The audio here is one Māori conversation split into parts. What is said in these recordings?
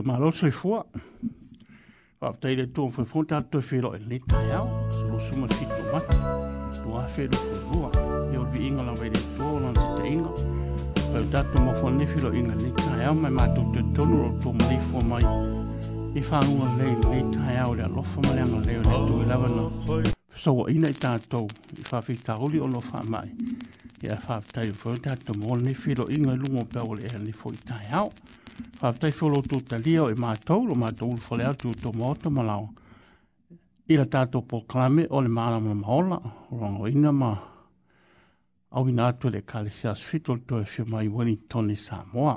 ia maroso i fua. Whaaptai le tuam fai fonte atu e whero e leta e au, se lo suma si tu mati, tu a whero ko rua, e o vi inga la vei le tuam lan te te inga. Pai utatu ma fua ne whero inga leta e au, mai mātou te tonu ro tuam li fua mai. I whaungua le leta e au le alofa ma leanga leo le tu i lava na. Fasau a i tātou, i whaafita huli o lo ya fa Ia whaaptai fai fonte atu mo ne whero inga lungo pe au le e le fua i tai au whaatai wholo tū ta lia o e mātou, o mātou ulu whalea tū tō mōta malau. I la tātou pō klame o le mālamu na mahola, o rongo ina ma au ina atu le kāle sias fitol tō e whiuma i wani tōne Samoa.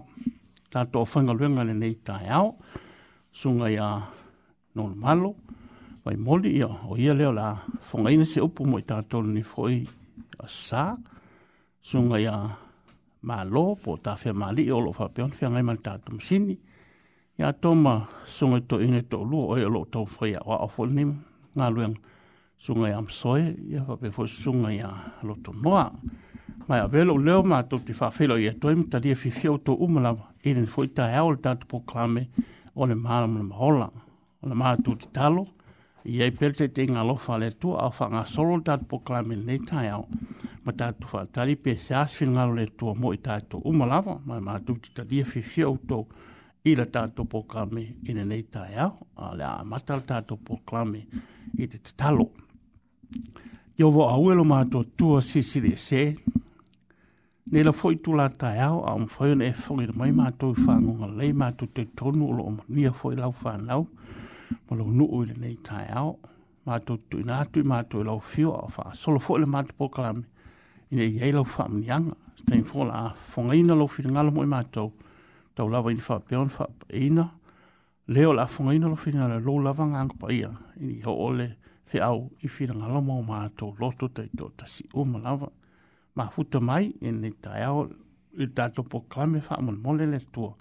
Tātou o whanga luenga le nei tāi au, sunga i a nōna malo, mai moli ia, o ia leo la whanga ina se upu mo i tātou ni fhoi a sā, sunga i a ma lo po ta fe ma li o lo fa pe on fe ngai mal ta to sini ya to ma so ngai to ine to lu o lo to fo ya wa fo ni nga lu ng so ngai am so ya fa pe fo so ngai ya lo to no ma ya velo le ma to ti fa fe lo ye to im ta di fi fi o to um la ine fo ta ya o ta to proclame o le ma lo ma hola o le ma to ti talo lo i ai pelte te inga lo fale tu au fa nga solo dat po klamen nei tai au ma ta tu tali pe se as fin ngalo le tu mo i ta tu u ma lava ma ma tu ti ta dia fi fi au to i la ta tu po klame i ne nei tai au a la ma ta ta tu po klame i te talo yo vo au lo ma tu tu si si le se ne la foi tu la tai au am foi ne foi mai ma tu fa ngalo le ma tu te tonu lo ni foi la fa nau ma lo nu ule nei tai ao ma to tu na tu ma to lo fio a fa solo fo le ma to proclam in e yelo fam yang stai fo la fonga ina lo fil ngalo mo ma to to lava in fa pion fa ina leo la fonga ina lo fil ngalo lo lava ngang pa ia in i ole fe au i fil ngalo mo ma to lo to te to ta si o ma lava ma futa mai in e tai ao i tato proclam e fa mo le le tuo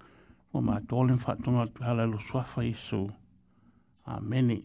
o ma to le fa to ngalo lo swa fa isu so. Amén.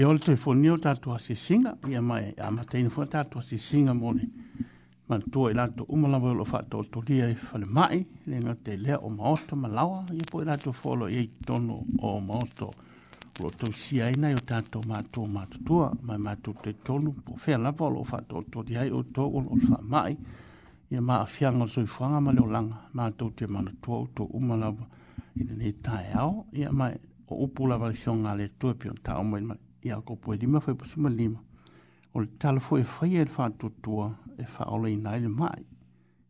ia ole telefoni a tatou asisiga ia mae amataina foi tatou asisiga mole manatua i latou uma lava i loo faatoatolia i falemaʻi lega te lea o maoto ma lawa ia poi latou foalo iai tono o maoto o loo tausia ai nai o tatou matua matutua mae matou taitonu po fea lava o loo faatoatolia ai outou o loo lefaamaʻi ia maafiaga o le soifoaga ma le olaga matou te manatua outou uma lava i lenei taeao ia mae o upu lava le fioga a le tua pe ona taʻauma i mai ia ko po lima fa po sima lima o le tala fo e fai e fa tutua e fa ole ina ele mai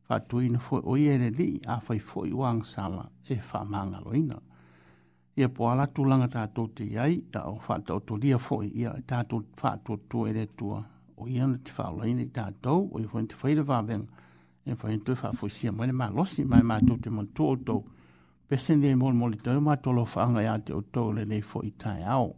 fa tuina fo o i ere li a fa i fo i wang sama e fa manga lo ina ia po ala tu langa ta to te iai ia e o fa ta to lia fo ia ta to fa tutua ere tua o i ana te fa ole ina i ta o i fo i te fai le va venga e fa intu fa fo sia mai ma losi mai ma to te mantu o to pesen le mol mol te mai to lo fa nga ate o to le nei fo i tai au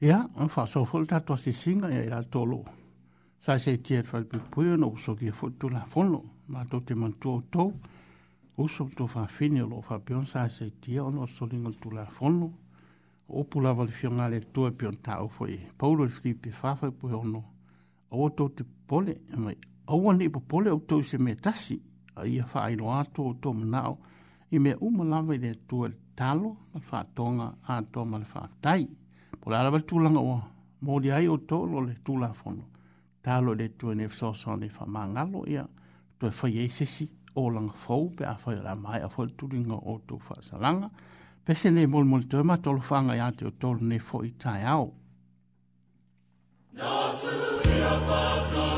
Ia, yeah, fa so fol tatu si singa ya ila tolo. Sa se tiet fa pu pu no so ki e fo tu la fonlo, ma to te man tu to. Uso to fa fini lo fa pion sa se tie ono so lingo tu la fonlo. O pu la val fion ale tu e pion ta o fo i. Paulo fi pi fa fa pu ono. O to te pole, ma o wan ni po pole o to se metasi. A ia fa ai lo ato o to mnao. I me umalawe le tu el talo, ma fa tonga ato ma le fa tai. Ia o le alawa tūlanga o mō di ai o tō lo le tūla fono tālo le tū ene fsosa ne wha mā ngalo ia tō e whai eisesi o langa fau pe a whai la mai a whai tūringa o tō wha salanga pe se ne mōl mōl tūma tōlo whanga ia te o tō ne fō i tai au Nā tū ia whātai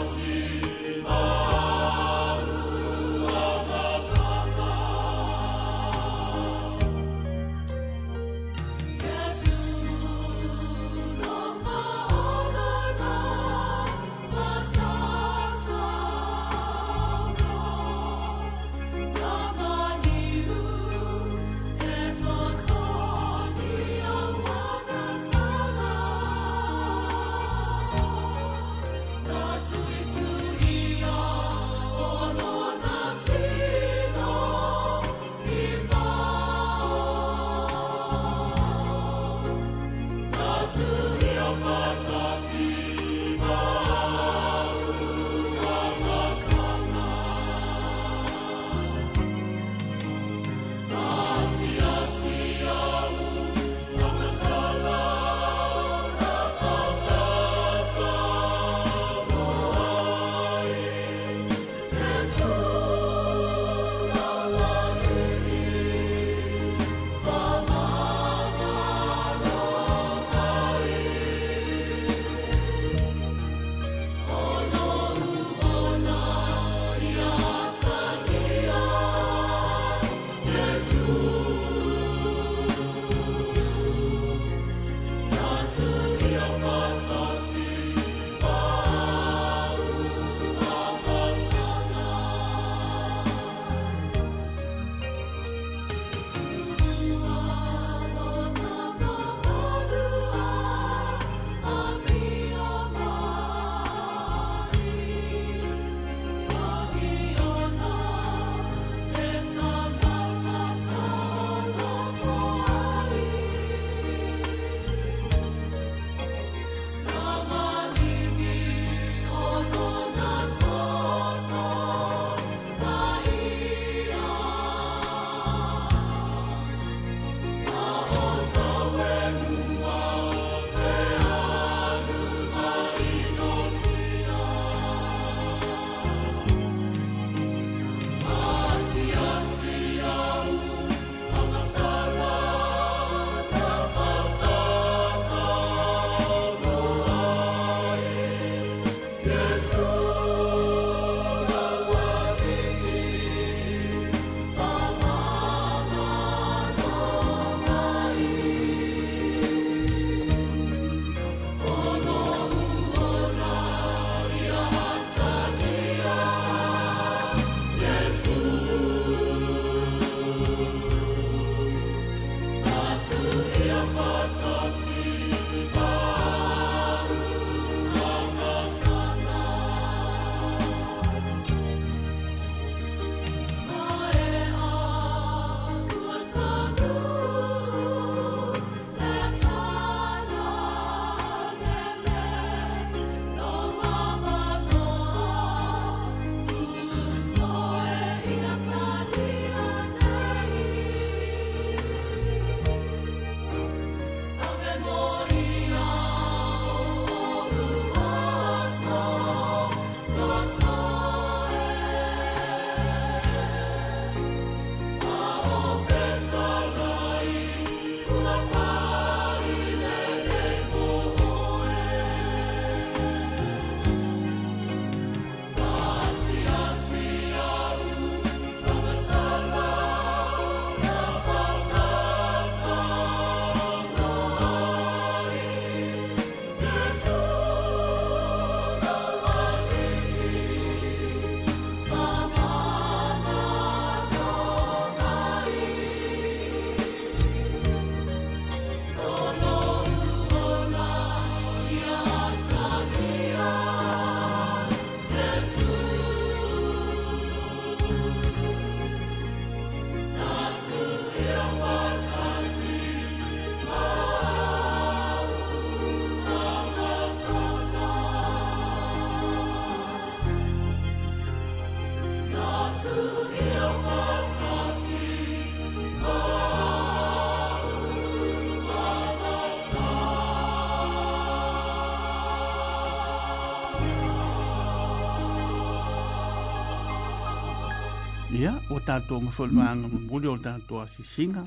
ia ua tatou mafolivaga mamuli o le tatou asisinga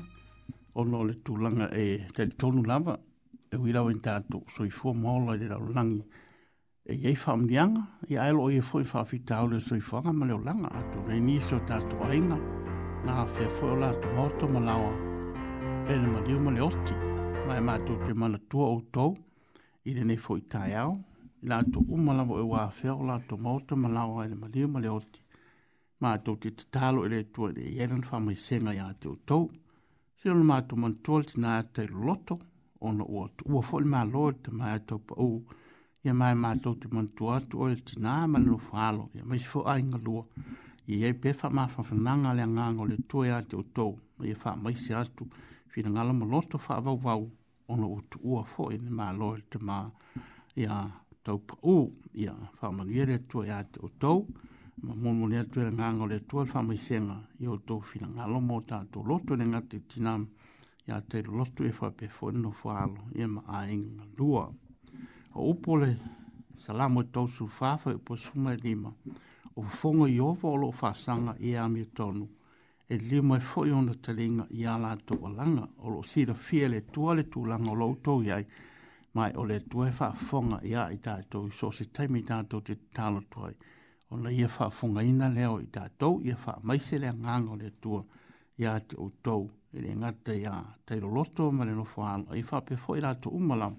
ona o le tulaga e talitonu lava e ui lau i tatou soifua maola i le laulagi e iai faamaliaga ia ae loo ia foʻi faafitau le soifuaga ma le olaga atou nei nisi o tatou aiga na afea foʻi o latou maoto ma laoa e le maliu ma le oti ma e matou te manatua outou i lenei foʻi taeao i latou uma lava e o e ua afea o latou maoto ma laoa e le maliu ma le oti ma to tatalo e le tua le eran whamu i senga ya to to tau. ma to mon tolt na nā ate loto, ono o atu. Ua ma mā loa te mātou pa u, ia mai mātou te man tuatu o e te nā manu no whālo, ia mai sifo ainga lua. Ia e pefa mā whawhananga le ngāng o le tua i ate o tau, ma ia wha mai se atu, whina ngala mo loto wha vau vau, ono o tu ua fōi ni mā loa te mā, ia tau pa u, ia wha manu i ate o tau ma mon mon atu e le nga ngole tu fa mi senga yo to fina nga lo mota to lo e to nga te tinam ya te lo e fa pe fo no fo alo ye ma a ing lua o pole salamo e to su fa fa po su ma lima o fongo yo vo lo fa sanga e a mi tonu e lima e fo yo na telinga ya la to langa o lo si da fiele tu ale tu langa lo to ya mai o le tu e fa fonga ya ita to so se te mi ta to te talo to ai o la ia faa funga ina leo i tātou, ia faa maise lea nganga o le tua, ia te o tau, e le ngata ia teiro loto, ma le nofo alo, ia faa pefo i lato umalam,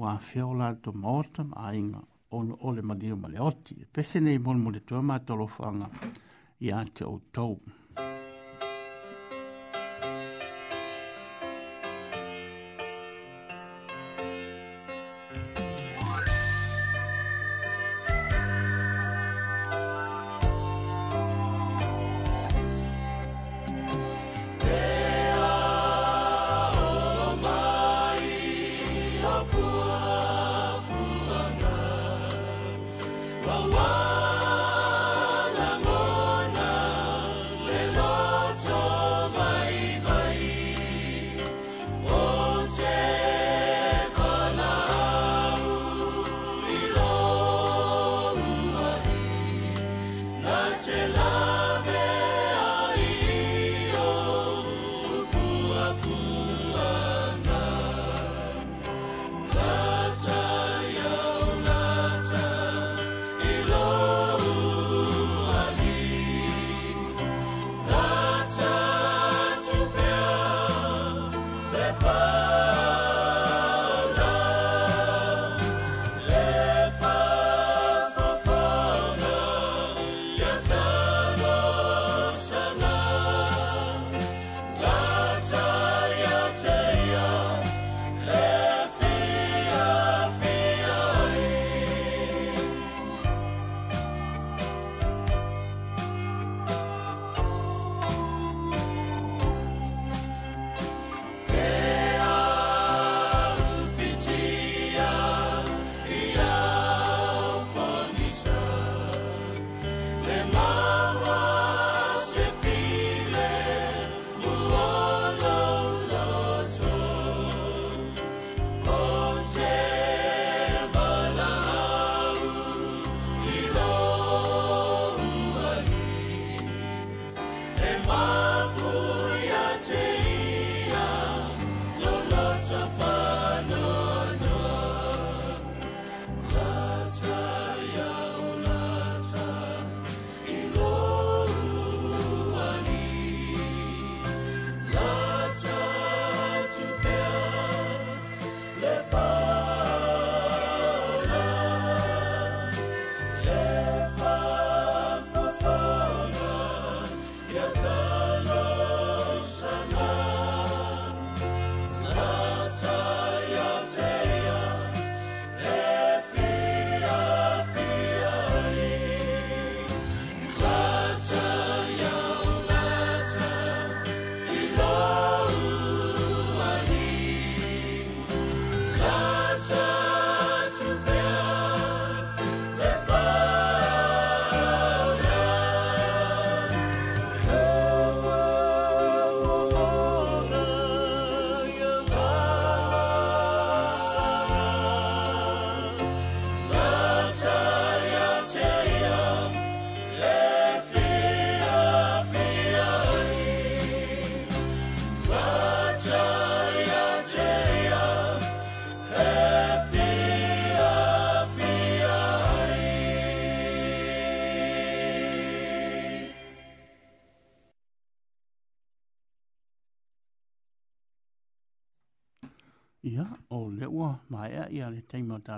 wa feo lato maota ma ainga, o ole o le ma le oti, pese nei mon mo le tua ma tolo fanga, ia o tau.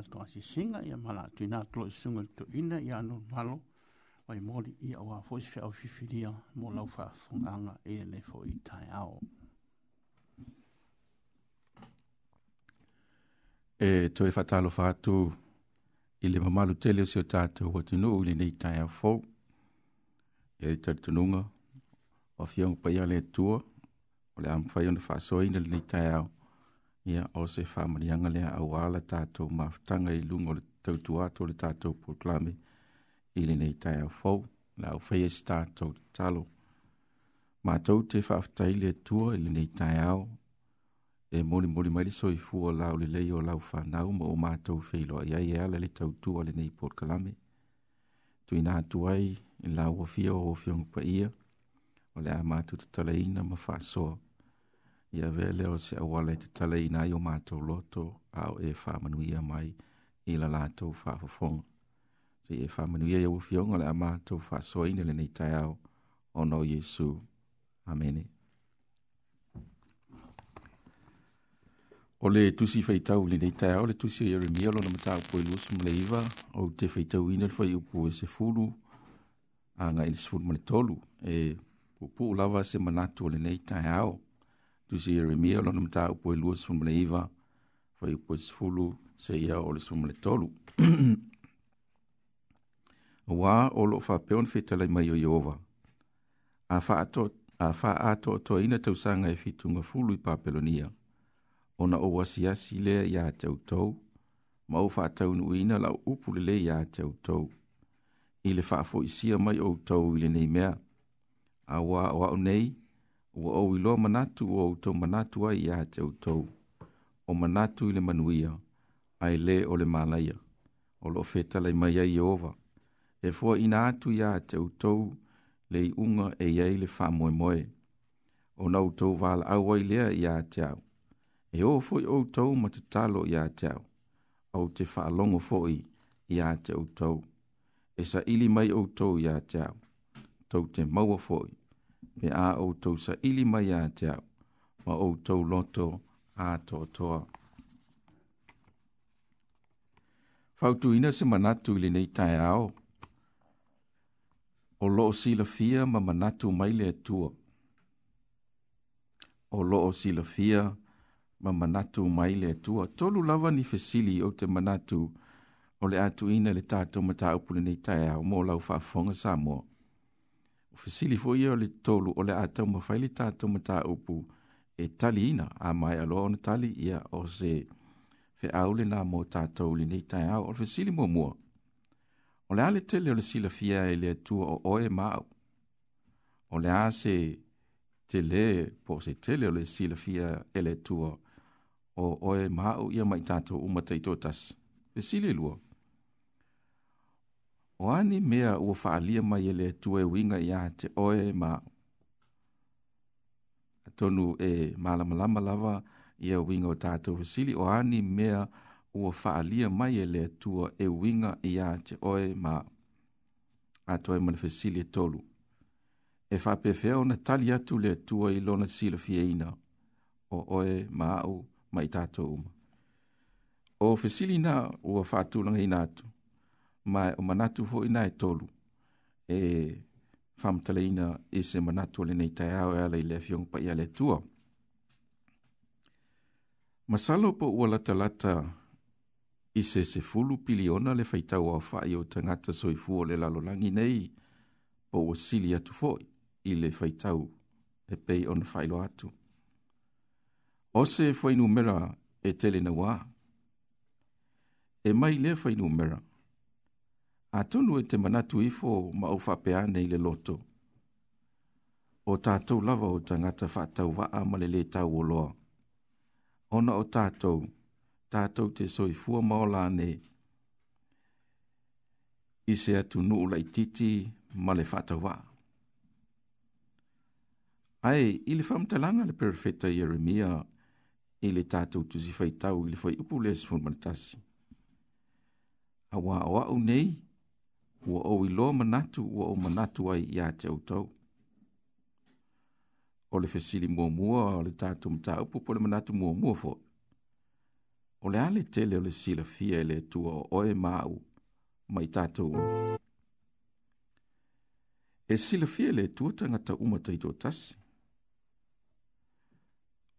atu a singa ia mala atu ina atu i sunga tu ina ia anu malo wai mori ia wa fwisi fia au fifiria mo lau fa funganga e le fo i tai ao e toi fatalo fa atu i le mamalu tele o sio tatu wa tunu u le nei tai ao fo e le tari tununga o fiongu pa ia le tua o le amu fai onu fa soina le nei tai ao ia o se faamaliaga lea auā le tatou mafutaga i luga o le tautuā to le tatou proklame i lenei taeaufou le aufaia se tatou tatalo matou te faafetai le atua i lenei taeao e molimoli mai le soifua laolelei o lau fanau ma ua matou feiloaʻi ai ea le le tautua lenei porokalame tuina atu ai i lau ofia o ofioga paia o le a matou tatalaina ma faasoa ia vea lea o se auala i tataleina ai o matou loto a o e faamanuia mai i la latou faafofoga sei e faamanuia ia ua fioga le a matou faasoaina lenei taeao o nao iesu amene o le tusi faitau lenei taeao le tusi o ieremia lona mataupoe lua sumaleiva ou te faitauina le faiupu e sefulu agai le sefulu ma le tolu e puupuu lava se manatu o lenei taeao tu si Jeremia lo nama tau pui lua sumle iwa, fai pui sifulu se ia o le sumle tolu. Wa o lo fa peon fitalai mai o Yehova. A fa ato a fa ato to ina tau sanga e fitunga fulu i Papelonia. Ona o wasiasi le ya tau tau, ma o fa tau nu ina la upu le ya tau tau. I le fa fo isia mai o tau i le nei mea. A wa o au nei, ua ou i loa manatu o outou manatu ai iā te outou o manatu i le manuia ai le o le malaia o loo fetalai mai ai ieova e foaʻiina atu iā te outou le iʻuga e iai le faamoemoe ona outou valaau ai lea iā te ao e ō foʻi outou ma tatalo iā te ao au te faalogo foʻi iā te outou e saʻili mai outou iā te ao tou te maua foʻi me a outou sa ili mai a te au, ma outou loto a tō toa. Fautu ina se manatu ili nei tai ao. O loo sila fia ma manatu mai le tua. O loo sila fia ma manatu mai le tua. Tolu lava ni fesili o te manatu o le atu ina le tātou mata upule nei tai ao. Mō lau fafonga sa mō. Mō o fesili fo ia o le tolu o le atau mawhai le tātou ma tā upu e tali ina a mai aloa o na tali ia o se fe au le nā mō tātou li nei tai au o le fesili mua mua. O le ale tele o le sila fia e le atua o oe māu. O le ase tele po se tele o le sila fia e le atua o oe māu ia mai tātou umatai tōtas. Fesili lua. Fesili lua o mea ua faaalia mai ele le e winga e uiga te oe ma atonu e malamalama lava ia winga o tatou fasili o mea ua faaalia mai ele le atua e uiga iā te oe ma atoe ma fasili e tolu e faapeafea ona tali atu le atua i lona silafiaina o oe ma au ma i tatou uma o fesilina ua faatulagaina atu mai o manatu fo ina e tolu. E famtaleina e se manatu le nei tai au e ala i le fiong pa ia le tua. Masalo po ua lata lata i se se fulu piliona le faitau au fai o tangata soifu o le lalolangi nei po ua sili atu fo i le faitau e pei on failo atu. Ose fo inumera e tele na wā. E mai le fo inumera. mera atunu e te manatu ifo ma ufa pea nei le loto. O tātou lava o tangata whātau waa ma le le tau o loa. Ona o tātou, tātou te soi fua maola nei. I se atu nuu lai titi ma le whātau waa. Ai, i le whamtalanga le perfeta Jeremia, i le tātou tu si whaitau i le whai upu le sifun manatasi. Awa o au nei, ua o i lo manatu ua o manatu ai ia te autau. O le fesili mua mua o le tātou mta upu po le manatu mua mua fo. O le ale tele o le sila fia ele tua o oe mau mai tātou umu. E sila fia le tuatanga ta umatai tō tasi.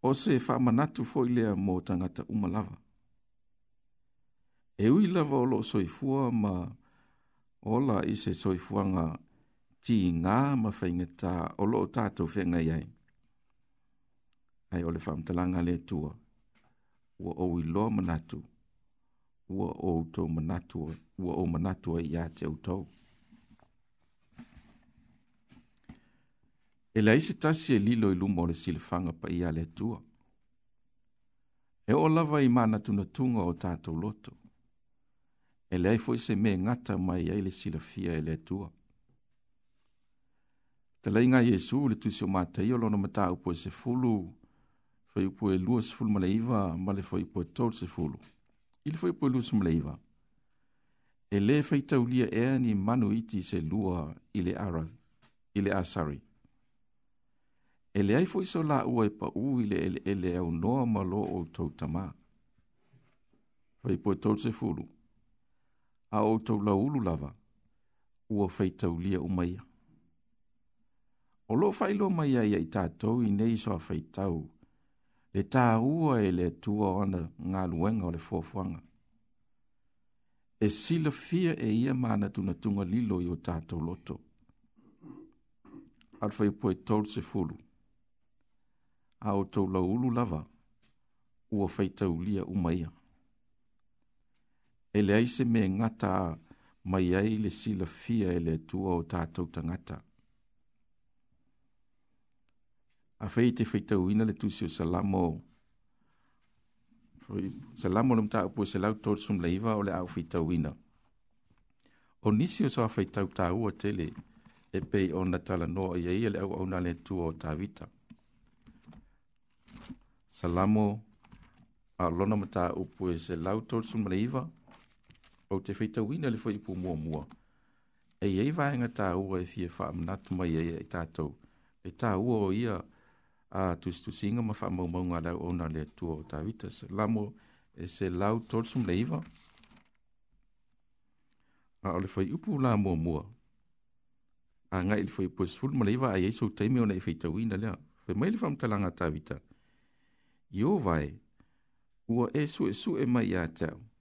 O se e wha manatu fo i lea mō tangata umalawa. E ui lava o lo soifua ma... Mā ola i se soifuanga ti ngā mawhainga tā o loo tātou whenga iai. Ai ole whamtalanga le tua, ua o i loa manatu, ua o tau manatua, ua o manatua i a te utau. E lai se tasi e lilo i lumo le silifanga pa i le tua. E o lava i mana tunatunga o tātou lotu e le aifo se me ngata mai ai le sila fia e le tua. Te lei ngā Yesu le tu seo mātai o lono mata upo e se fulu, fai upo e lua se fulu ma le iwa, ma le fai upo e tau se fulu. Ili fai upo e lua se le iwa. E le fai tau lia ea ni manu iti se lua i le ara, i le asari. E le aifo iso la ua e pa u i le ele ele au noa ma lo o tau tamā. Fai upo e tau se fulu a o tau laulu lava ua feitau lia umaia. O lo failo mai ai ai tātou i nei soa feitau, le tā ua e le tua ona ngā luenga o le fuafuanga. E sila fia e ia mana tuna tunga lilo i o tātou loto. Alfa i poe tol se fulu. A o tau laulu lava, ua feitau lia umaia. Ia e le aise me ngata mai ai le sila fia e le tua o tātou ta ngata. A fei te feitau ina le tusi o salamo, salamo le mta upu e se lau tōtis um leiva o le au feitau ina. O nisi o sawa feitau tāu a tele, e pei o na tala noa i ai e le au au na le tua o tāwita. Salamo, a lona mta upu e se lau tōtis um leiva, o le au feitau au te whaitawina le fwai mua mua. E iei vahenga tā ua e thia wha amnatu mai e i tātou. E tā ua o ia a tustusinga ma wha mau maunga lau o nā lea tua o tāwita. Se lamo e se lau tōrsum leiva. A o le fwai upu la mua mua. A ngai le fwai pues ma leiva a iei sou teime o nei whaitawina lea. Fwai mai le wha amtalanga tāwita. Iovai, ua e su e su e mai a tāwita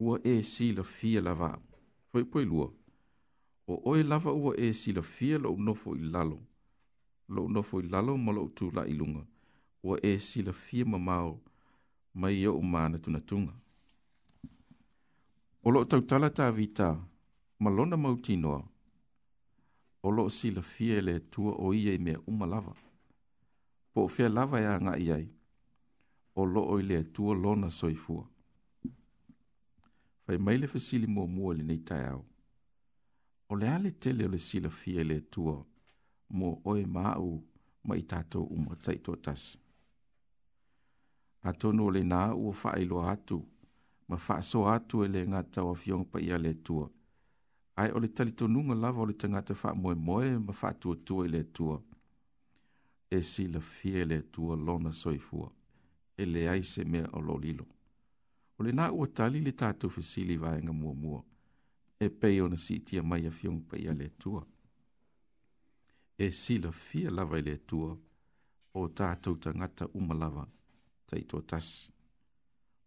ua e sila fia lava. Foi poi lua. O oe lava ua e sila fia lo nofo i lalo. Lo nofo i lalo ma lo tu la ilunga. Ua e sila fia ma mau mai e o umana tunatunga. O lo tautala ta vita ma lona mautinoa. O lo sila fia e le tua o iei mea umalava. Po fia lava ya e ngai iei. O lo oi le tua lona soifua. fua pai mai le fasili mua mua le nei tai au. O le ale tele o le sila fia le tua, mo oe maau ma i tātou uma tai tō tas. A tonu o le nā ua wha ilo atu, ma wha so atu e le ngātau a fionga pa ia le tua. Ai o le tali tonunga lava o le tangata wha moe moe ma wha tua tua le tua. E sila fia le tua lona soifua, e le aise mea o lo lilo o le na ua tali le tatou fesili vaega muamua e pei ona siitia mai a fiogo paia le atua e silafia lava i le atua o tatou tagata uma lava taitoa tasi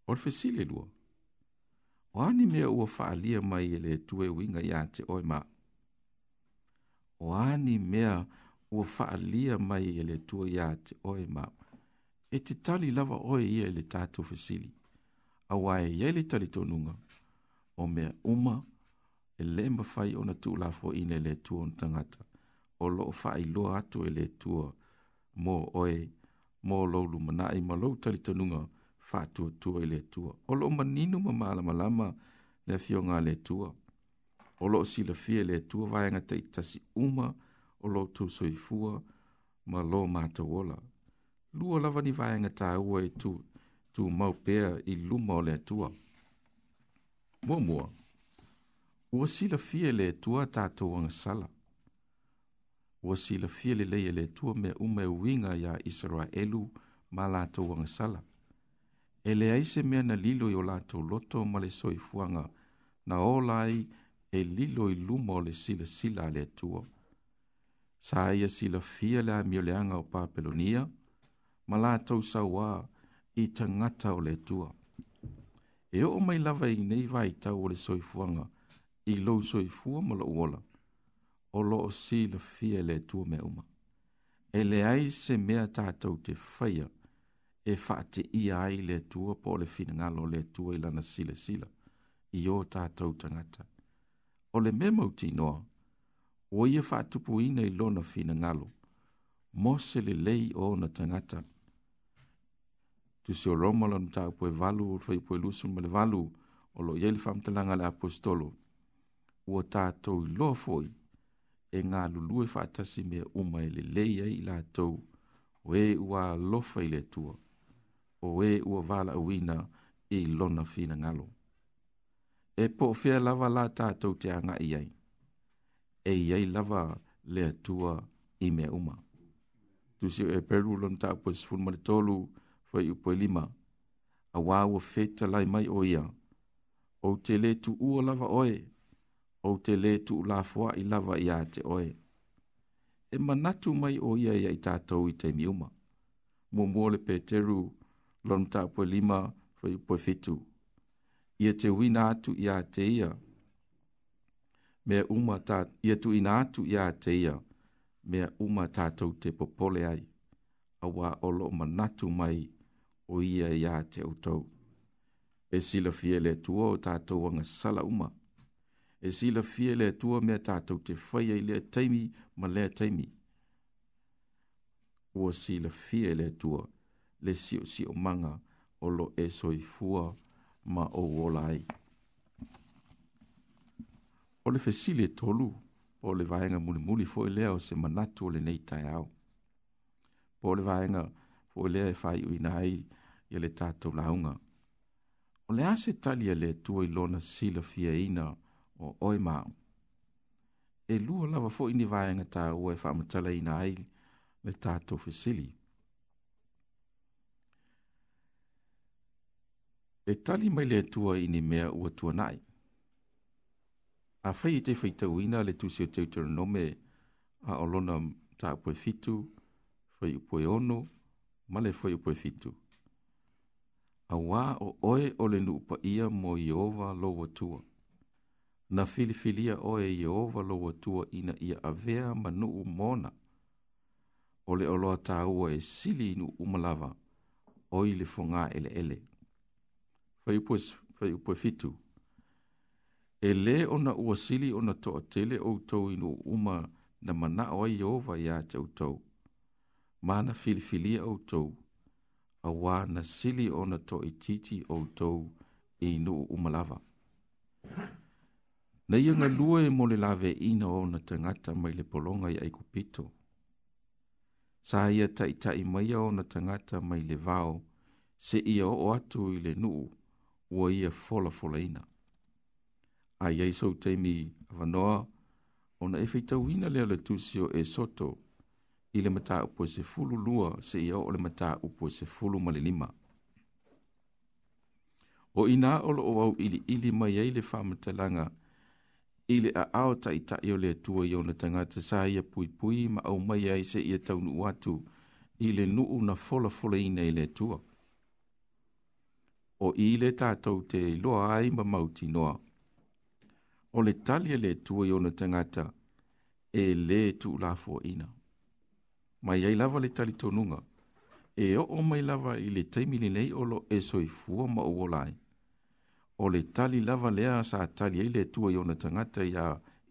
o le fesili lua o ani mea ua faaalia mai e le atua e uiga iā te oe ma o ani mea ua faaalia mai e le atua iā te oe ma e te tali lava oe ia i le tatou fesili awa e yei le tali tonunga o mea uma e le mawhai o na tūla fo i le tua o tangata o loo wha i loa atu e le tua mō oe mō loulu mana i ma lou tali tonunga wha tua tua i le tua o loo maninu ma maala malama le fio ngā le tua o loo sila fie le tua vai anga te itasi uma o loo tu soifua ma loo mātawola lua lava ni vai anga tā ua e tua tu mau pea i luma o le atua. Mua mua, ua sila fia le atua tātou anga sala. Ua sila fia le leia e le atua me uma e winga ya Israelu ma lātou anga sala. E le aise mea na lilo i o lātou loto ma le soi fuanga na olai e lilo i luma o le sila sila le atua. Sa aia sila fia le amioleanga o Papelonia, ma lātou sa waa, i tangata o le tua. E o mai lava i nei vai tau o le soifuanga, i lou soifua ma la uola, o lo o si la fia le tua me uma. E le ai se mea tātou te whaia, e whaate ia ai le tua po le finangalo le tua i lana sila sila, i o tātou tangata. O le me mauti noa, o ia whaatupu ina i lona finangalo, mose le lei o na tangata, tu se o roma lan ta po e valu o fai po e lusum ma le valu o lo yele fam talanga le apostolo ua tātou i loa foi e ngā lulu e whaatasi me uma e le leia i lātou o e ua lofa i le tua o e ua vala uina e i lona fina ngalo e po fea lava la tātou te anga i ai e i ai lava le tua i me uma tu se o e peru lona tāpua sifunma le tolu e fa i upo lima. A wawo feta lai mai o ia. O te le tu ua lava oe. O te le tu lafua i lava ia te oe. E manatu mai o ia ia i tātou i te miuma. Mua mua le peteru lona ta upo lima fa i upo fitu. Ia te wina atu ia te ia. Mea uma ta, ia tu ina atu ia te ia. Mea uma tātou te popole ai. A wā olo manatu mai ia o ia ia te utou. E sila fie le tua o tātou anga sala uma. E sila fie le tua mea tātou te whaia i lea teimi ma lea teimi. Ua sila fie le tua le sio sio manga o lo e soi fua ma o wola ai. O le fesile tolu o le vaenga muli muli fo i lea o se manatu o le neitai au. Po le vaenga muli po e le fai u nai ye le tato launga o le ase talia le tu i lona sila fia ina o oi ma e lu la va fo ini vai nga ta o e fa mata i nai le tato fisili e tali mai le tu i ni mea u tu nai a fai te fai tau ina le tu se te tu nome a olona ta po fitu fai po ono ma le foi upo e fitu. A wā o oe o le nupa ia mo Iova lo watua. Na filifilia oe Iova lo watua ina ia avea ma nuu mona. O le oloa tāua e sili inu umalava o i le fonga ele ele. Fai upo, fai upo e fitu. E le ona ua sili ona toa tele o tau inu uma na mana o Iova ia te utou mana filifili outou auā na sili ona toʻitiiti outou e inuu uma lava na ia galua e mo le laveʻiina ona tagata mai le pologa iai kupito sa ia taʻitaʻi maia ona tagata mai le vao se ia oo atu i le nuu ua ia folafolaina aiai sou taimi avanoa ona e feitauina lea le tusi o esoto ile le mata upo e se fulu lua se i o le mata upo e se fulu ma O ina olo o au ili ili mai ei le whamata langa ili a ao ta i ta le tua i na tangata sa ia pui pui ma au mai ei se i taunu watu i nuu na fola fola ina ile le tua. O ile le tātou te loa ai ma mauti noa. O le talia le tua i na tangata e le tu la fua ina mai ai lava le talitonuga e oo mai lava i le taimi lelei o lo e soifua ma ua lai o le tali lava lea sa tali ai le atua i ona tagata iā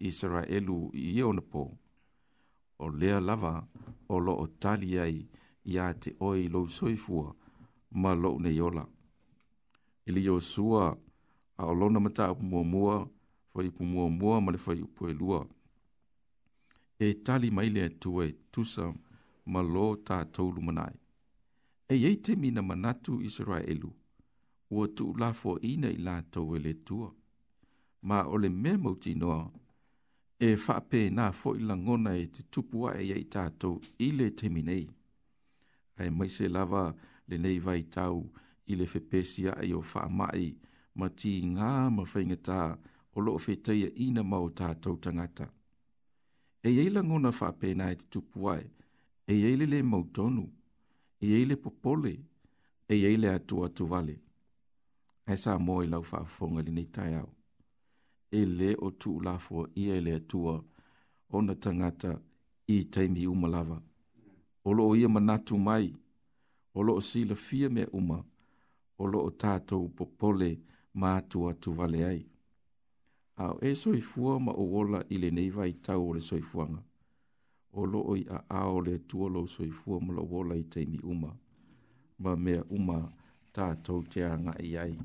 isaraelu i ia ona pō o lea lava o loo tali ai iā te oe i lou soifua ma lou nei ola i le iosua a o lona mataupumuamua faipumuamua ma le faiupu e lua e tali mai le atua e tusa ma lo ta tolu manai. E yei te mina manatu Israelu, ua tu la fo ina i la tau ele tua. Ma ole me mauti noa, e whape na fo i la ngona e te tupua e yei ta tau i le te minei. Ai mai se lava le nei vai tau i le whepesia e o wha mai ma ti ngā ma whaingata o loo whetaia e ina mau ta tau tangata. E yei la ngona whape na e te tupua e, e eile le mautonu, e eile popole, e eile atua tu vale. E sa mo e lau whaafonga li nei tai au. E le o tu lafo i eile atua o na tangata i teimi umalava. O lo o ia manatu mai, o lo o sila fia mea uma, o lo o tātou popole ma atua tu vale ai. Au e soifua ma o wola i le nei vai tau o le soifuanga o loo i a ao le tua lo soi fua mo lo wola i teimi uma, ma mea uma tātou te anga i ai.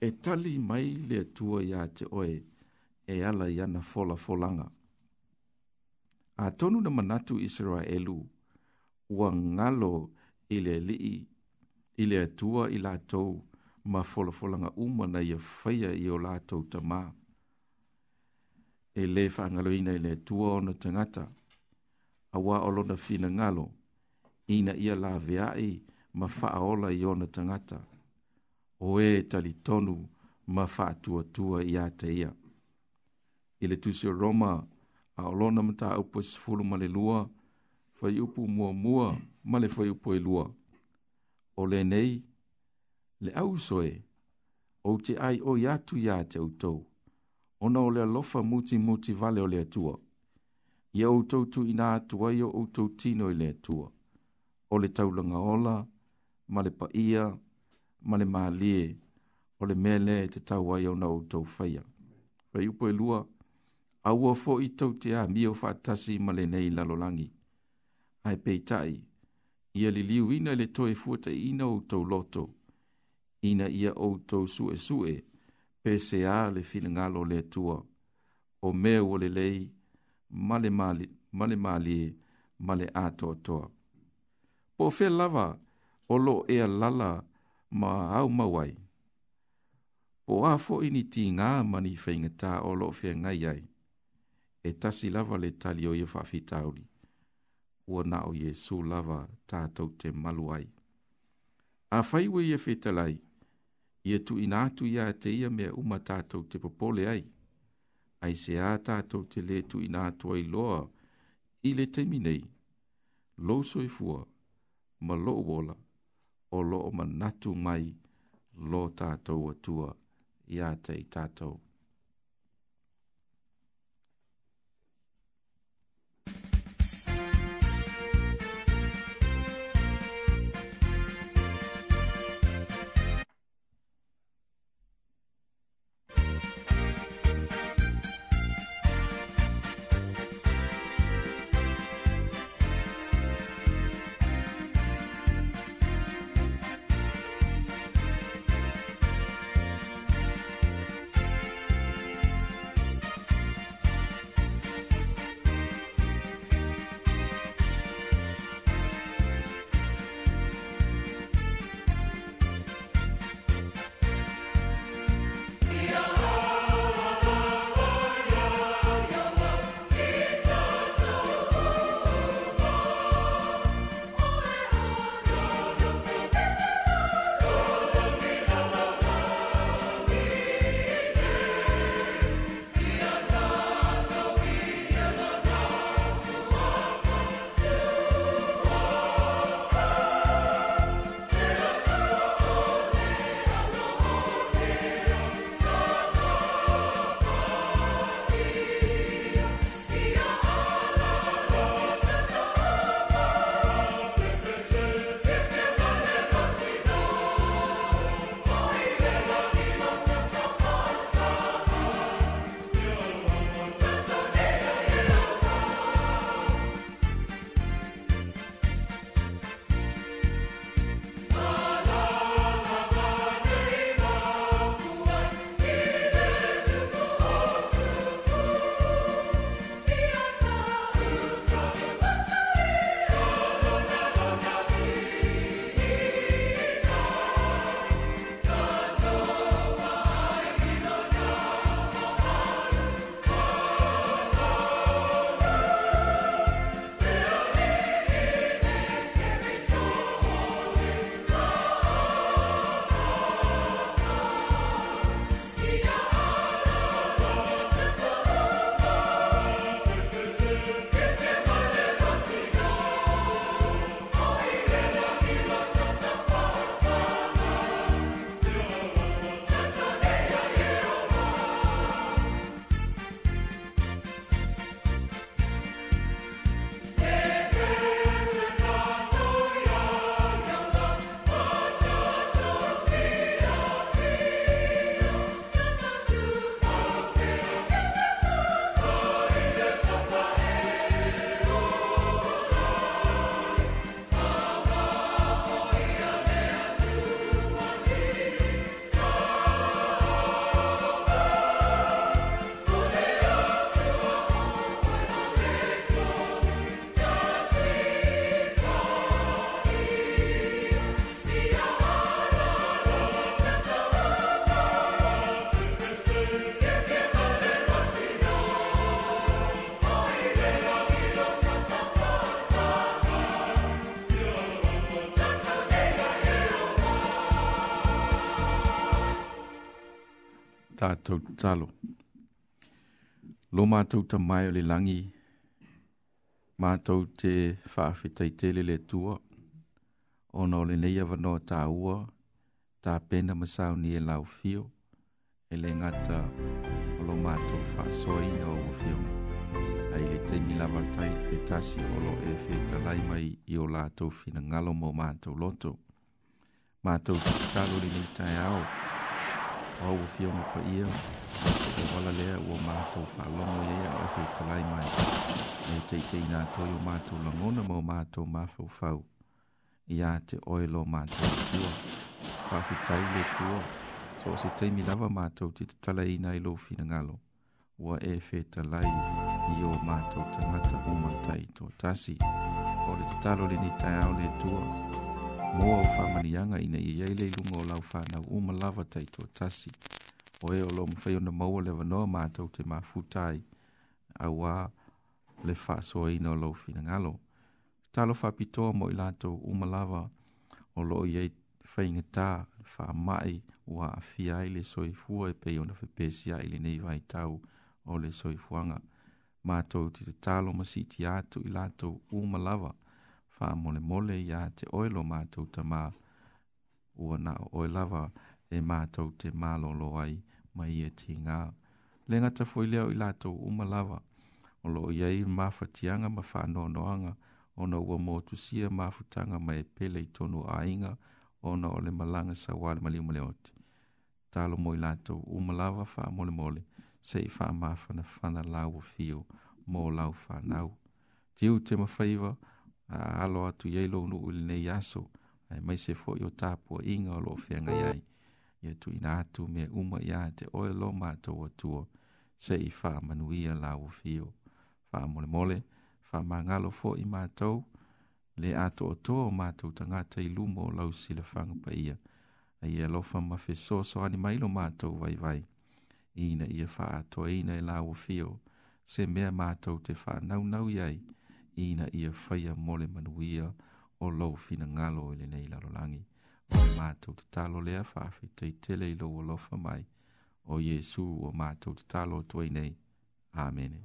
E tali mai le tua i a te oe, e ala i ana fola folanga. A tonu na manatu Israelu, ua ngalo i le lii, i le tua i lātou, ma fola folanga uma na ia whaia i o lātou tamaa e le whaangaloina i le tua o na tangata, a wā o lona whina ngalo, ina ia la veai ma whaaola i o na tangata, o e tali tonu ma whaatua tua i a te ia. I le tusi o Roma, a o lona mta upo e sifulu ma le lua, whai upu mua mua ma le whai upu e lua. O le nei, le au soe, o te ai o iatu ia te utou, ona o le lofa muti muti vale o le atua. Ia outou tu ina atua ia outou tino i le atua. O le taulanga ola, ma le paia, ma le maalie, o le mele e te tau ai au na outou faya. Pai upo e lua, aua fo i tau te o fatasi ma le nei lalolangi. Ai peitai, ia li liu ina le toi fuata ina outou loto, ina ia outou sue sue, PCA le finangalo le tua, o meu o le lei, male mali, male mali, male ato toa. Po fe lava, o lo ea lala, ma au mawai. Po a fo ini ti ngā mani whaingata o lo fe ngai ai, e tasi lava le tali o ia whawhitauri, ua na o Jesu lava tātou te maluai. A whaiwe ia whetalai, ia ia tu ina atu ia te ia mea uma tātou te popole ai. Ai se a tātou te le tu ina atu ai loa, i le teimi nei, lo soi fua, ma lo wola, o lo o manatu mai, lo tātou atua, ia te i tātou. tātou talo. Lo mātou ta mai o le langi, mātou te whaafetai tele le tua, o nā le nei avanoa tā ua, tā pena masau ni e lau fio, e le ngata o lo mātou whaasoi na o fio. Ai le te milama tai e tasi o lo e whetai lai mai i o lātou fina ngalo mō mātou loto. Mātou te talo le ni tai au. Mātou te talo le ni tai au au fiona pa ia se o wala lea ua mātou whaalongo ia ia e whi talai mai e teitei nā toi o mātou langona mō mātou mafau fau ia te oelo mātou tua whawhi tai le tua so se teimi lava mātou te te talai nai lo fina ngalo ua e whi talai i o mātou tangata umatai tō tasi o le te talo le ni tai au le tua mo o whamanianga ina i eile i lunga o lau whana u malawa tei tua tasi. O e o lo mwhai ona maua le wanoa mātou te mā futai a wā le whaso e ina o lau whina ngalo. Talo whapitoa mo i lātou u malawa o lo i ei whainga tā wha mai wā a fia i le soi fua e pei ona whepesia i le nei vai tau o le soi fuanga. Mātou te talo masiti atu i lātou u malawa wha mole mole ia te oilo mātou ta mā ua nā oilawa e mātou te mālolo ai mai ia e ti ngā. Lenga ta fwoi leo i lātou umalawa o lo ia i mawhatianga ma wha nōnoanga o na ua mōtu sia mawhutanga mai e pele i tonu ainga o na o le malanga sa wale mali umale oti. Talo mo i lātou umalawa wha mole mole se i wha mawhana whana lau fio mō lau whanau. Tiu te mawhaiwa mawhaiwa aalo atu iai lou nuu i lenei aso ae mai se foʻi o tapua iga o loo feagai ai ia tuuina atu mea uma iā te oe lo matou atua seʻi faamanuia lauofio faamolemole faamagalo foʻi matou le a toʻatoa o matou tagata i luma o lau silafaga paia ai e alofa ma fesoasoani mai lo matou vaivai ina ia faaatoaina e lauofio se mea matou te faanaunau i ai ina ia faia mole manuia o lou finagalo i lenei lalolagi o le matou tatalo lea faafeitaitele i lou alofa mai o iesu ua matou tatalo toainei amene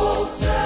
Old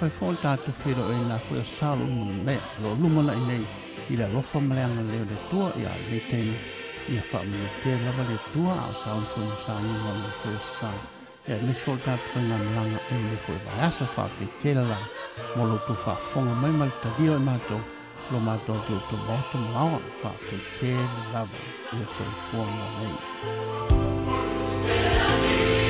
fai fōi tātou whero e nā fōi o sālo mūna mea, lo luma lai nei, i la lofa maleanga leo le tua i a le teine, i a wha mūna te lawa le tua a sālo fōi o sālo mūna mea fōi o sālo. E me fōi tātou whai ngā maleanga e me fōi vai asa wha te te la la, mō lo tu wha fōnga mai mali ta dio e mātou, lo mātou te o tu bōtu maua wha te te lawa i a fōi fōi mūna mea. Thank you.